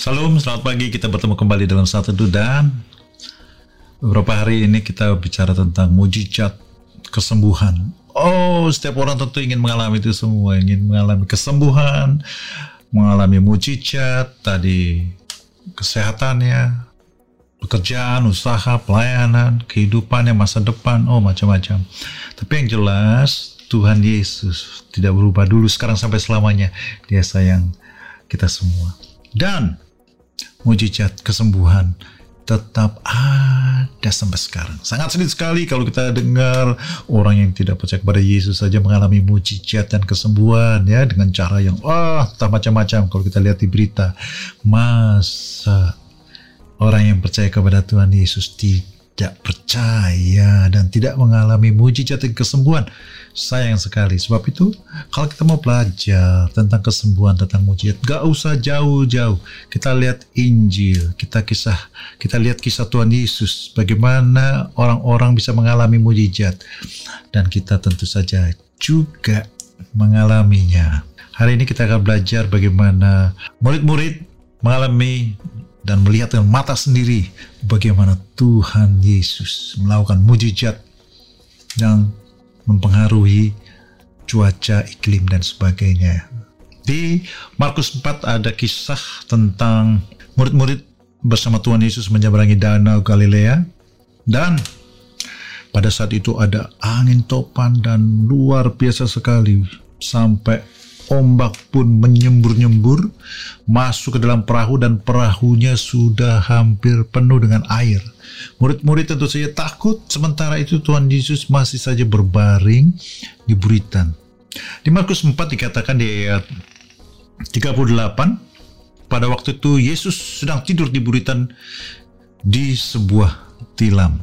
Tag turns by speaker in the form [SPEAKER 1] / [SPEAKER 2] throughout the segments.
[SPEAKER 1] Salam, selamat pagi. Kita bertemu kembali dalam satu dan beberapa hari ini kita bicara tentang mujizat kesembuhan. Oh, setiap orang tentu ingin mengalami itu semua, ingin mengalami kesembuhan, mengalami mujizat, tadi kesehatannya, pekerjaan, usaha, pelayanan, kehidupannya, masa depan, oh macam-macam. Tapi yang jelas Tuhan Yesus tidak berubah dulu, sekarang sampai selamanya. Dia sayang kita semua. Dan mujizat kesembuhan tetap ada sampai sekarang. Sangat sedih sekali kalau kita dengar orang yang tidak percaya kepada Yesus saja mengalami mujizat dan kesembuhan ya dengan cara yang wah tak macam-macam kalau kita lihat di berita. Masa orang yang percaya kepada Tuhan Yesus tidak percaya dan tidak mengalami mujizat dan kesembuhan? sayang sekali. Sebab itu, kalau kita mau belajar tentang kesembuhan, tentang mujizat, gak usah jauh-jauh. Kita lihat Injil, kita kisah, kita lihat kisah Tuhan Yesus, bagaimana orang-orang bisa mengalami mujizat, dan kita tentu saja juga mengalaminya. Hari ini kita akan belajar bagaimana murid-murid mengalami dan melihat dengan mata sendiri bagaimana Tuhan Yesus melakukan mujizat yang mempengaruhi cuaca, iklim, dan sebagainya. Di Markus 4 ada kisah tentang murid-murid bersama Tuhan Yesus menyeberangi danau Galilea dan pada saat itu ada angin topan dan luar biasa sekali sampai ombak pun menyembur-nyembur masuk ke dalam perahu dan perahunya sudah hampir penuh dengan air. Murid-murid tentu saja takut, sementara itu Tuhan Yesus masih saja berbaring di buritan. Di Markus 4 dikatakan di ayat 38, pada waktu itu Yesus sedang tidur di buritan di sebuah tilam.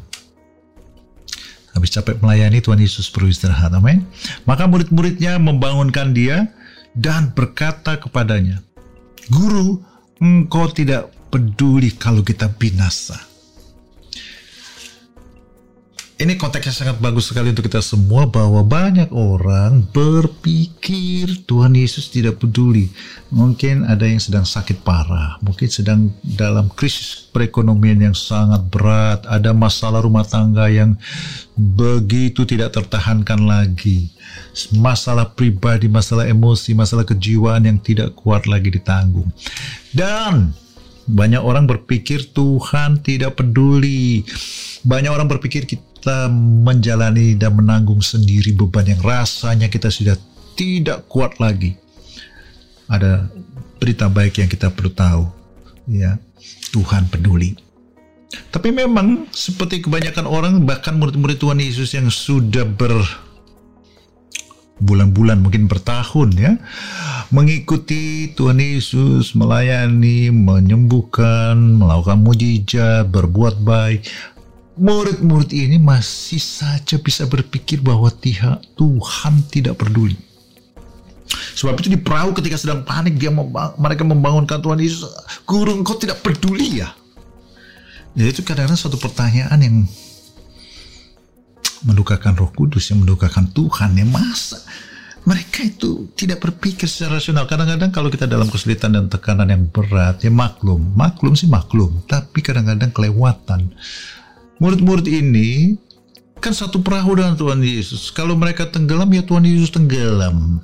[SPEAKER 1] Habis capek melayani, Tuhan Yesus perlu. Amin. Maka murid-muridnya membangunkan dia dan berkata kepadanya, Guru, engkau tidak peduli kalau kita binasa. Ini konteksnya sangat bagus sekali untuk kita semua bahwa banyak orang berpikir Tuhan Yesus tidak peduli. Mungkin ada yang sedang sakit parah, mungkin sedang dalam krisis perekonomian yang sangat berat, ada masalah rumah tangga yang begitu tidak tertahankan lagi. Masalah pribadi, masalah emosi, masalah kejiwaan yang tidak kuat lagi ditanggung. Dan banyak orang berpikir Tuhan tidak peduli. Banyak orang berpikir kita menjalani dan menanggung sendiri beban yang rasanya kita sudah tidak kuat lagi. Ada berita baik yang kita perlu tahu, ya Tuhan peduli. Tapi memang seperti kebanyakan orang, bahkan murid-murid Tuhan Yesus yang sudah ber bulan-bulan mungkin bertahun ya mengikuti Tuhan Yesus melayani menyembuhkan melakukan mujizat berbuat baik murid-murid ini masih saja bisa berpikir bahwa tiha, Tuhan tidak peduli. Sebab itu di perahu ketika sedang panik dia membang, mereka membangunkan Tuhan Yesus, guru engkau tidak peduli ya? Jadi itu kadang-kadang suatu pertanyaan yang mendukakan roh kudus, yang mendukakan Tuhan, ya masa mereka itu tidak berpikir secara rasional. Kadang-kadang kalau kita dalam kesulitan dan tekanan yang berat, ya maklum, maklum sih maklum, tapi kadang-kadang kelewatan murid-murid ini kan satu perahu dengan Tuhan Yesus. Kalau mereka tenggelam, ya Tuhan Yesus tenggelam.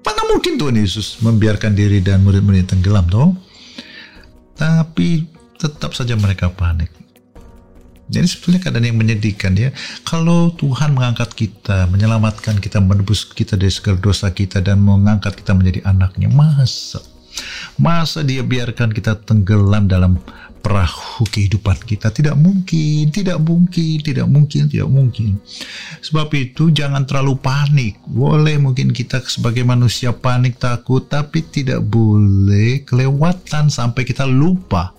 [SPEAKER 1] Mana mungkin Tuhan Yesus membiarkan diri dan murid-murid tenggelam, toh? Tapi tetap saja mereka panik. Jadi sebetulnya keadaan yang menyedihkan ya. Kalau Tuhan mengangkat kita, menyelamatkan kita, menebus kita dari segala dosa kita dan mengangkat kita menjadi anaknya, masa? Masa dia biarkan kita tenggelam dalam perahu kehidupan kita. Tidak mungkin, tidak mungkin, tidak mungkin, tidak mungkin. Sebab itu jangan terlalu panik. Boleh mungkin kita sebagai manusia panik, takut, tapi tidak boleh kelewatan sampai kita lupa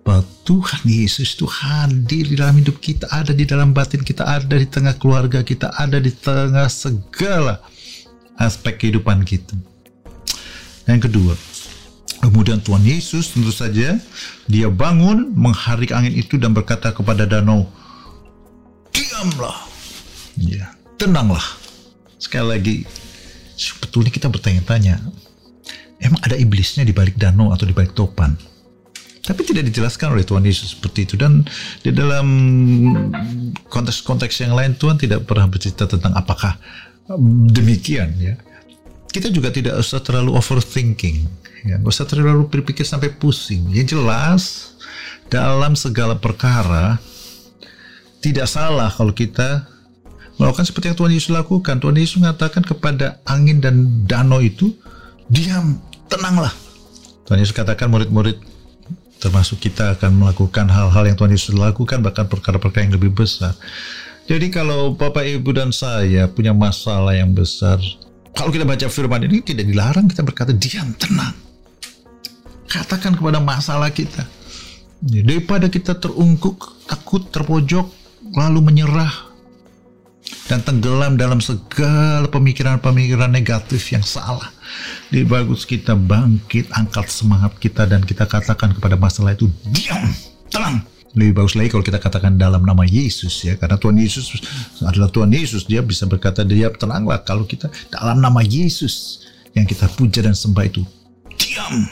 [SPEAKER 1] bahwa Tuhan Yesus itu hadir di dalam hidup kita, ada di dalam batin kita, ada di tengah keluarga kita, ada di tengah segala aspek kehidupan kita. Yang kedua, Kemudian Tuhan Yesus tentu saja dia bangun mengharik angin itu dan berkata kepada danau, diamlah, ya tenanglah. Sekali lagi, sebetulnya kita bertanya-tanya, Emang ada iblisnya di balik danau atau di balik topan? Tapi tidak dijelaskan oleh Tuhan Yesus seperti itu dan di dalam konteks-konteks yang lain Tuhan tidak pernah bercerita tentang apakah demikian ya. Kita juga tidak usah terlalu overthinking, ya, nggak usah terlalu berpikir sampai pusing. Yang jelas dalam segala perkara tidak salah kalau kita melakukan seperti yang Tuhan Yesus lakukan. Tuhan Yesus mengatakan kepada angin dan danau itu, diam, tenanglah. Tuhan Yesus katakan murid-murid termasuk kita akan melakukan hal-hal yang Tuhan Yesus lakukan bahkan perkara-perkara yang lebih besar. Jadi kalau Bapak Ibu dan saya punya masalah yang besar, kalau kita baca firman ini tidak dilarang kita berkata diam, tenang. Katakan kepada masalah kita. Daripada kita terungkuk, takut, terpojok, lalu menyerah, dan tenggelam dalam segala pemikiran-pemikiran negatif yang salah. Lebih bagus kita bangkit, angkat semangat kita dan kita katakan kepada masalah itu, diam, tenang. Lebih bagus lagi kalau kita katakan dalam nama Yesus ya, karena Tuhan Yesus adalah Tuhan Yesus, dia bisa berkata, dia tenanglah kalau kita dalam nama Yesus yang kita puja dan sembah itu, diam,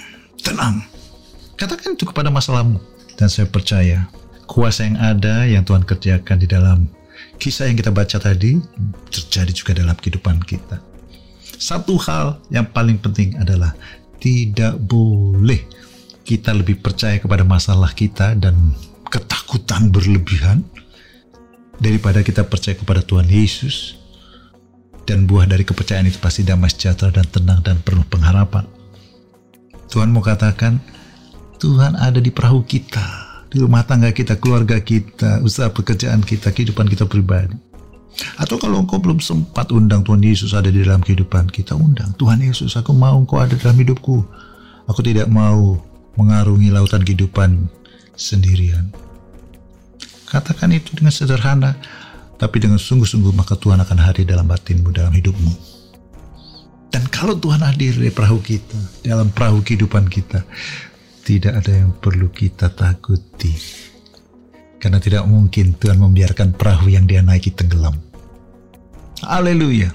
[SPEAKER 1] tenang. Katakan itu kepada masalahmu. Dan saya percaya kuasa yang ada yang Tuhan kerjakan di dalam kisah yang kita baca tadi terjadi juga dalam kehidupan kita. Satu hal yang paling penting adalah tidak boleh kita lebih percaya kepada masalah kita dan ketakutan berlebihan daripada kita percaya kepada Tuhan Yesus dan buah dari kepercayaan itu pasti damai sejahtera dan tenang dan penuh pengharapan. Tuhan mau katakan, Tuhan ada di perahu kita di rumah tangga kita, keluarga kita, usaha pekerjaan kita, kehidupan kita pribadi. Atau kalau engkau belum sempat undang Tuhan Yesus ada di dalam kehidupan kita, undang. Tuhan Yesus, aku mau engkau ada dalam hidupku. Aku tidak mau mengarungi lautan kehidupan sendirian. Katakan itu dengan sederhana, tapi dengan sungguh-sungguh maka Tuhan akan hadir dalam batinmu, dalam hidupmu. Dan kalau Tuhan hadir di perahu kita, dalam perahu kehidupan kita, tidak ada yang perlu kita takuti. Karena tidak mungkin Tuhan membiarkan perahu yang dia naiki tenggelam. Haleluya.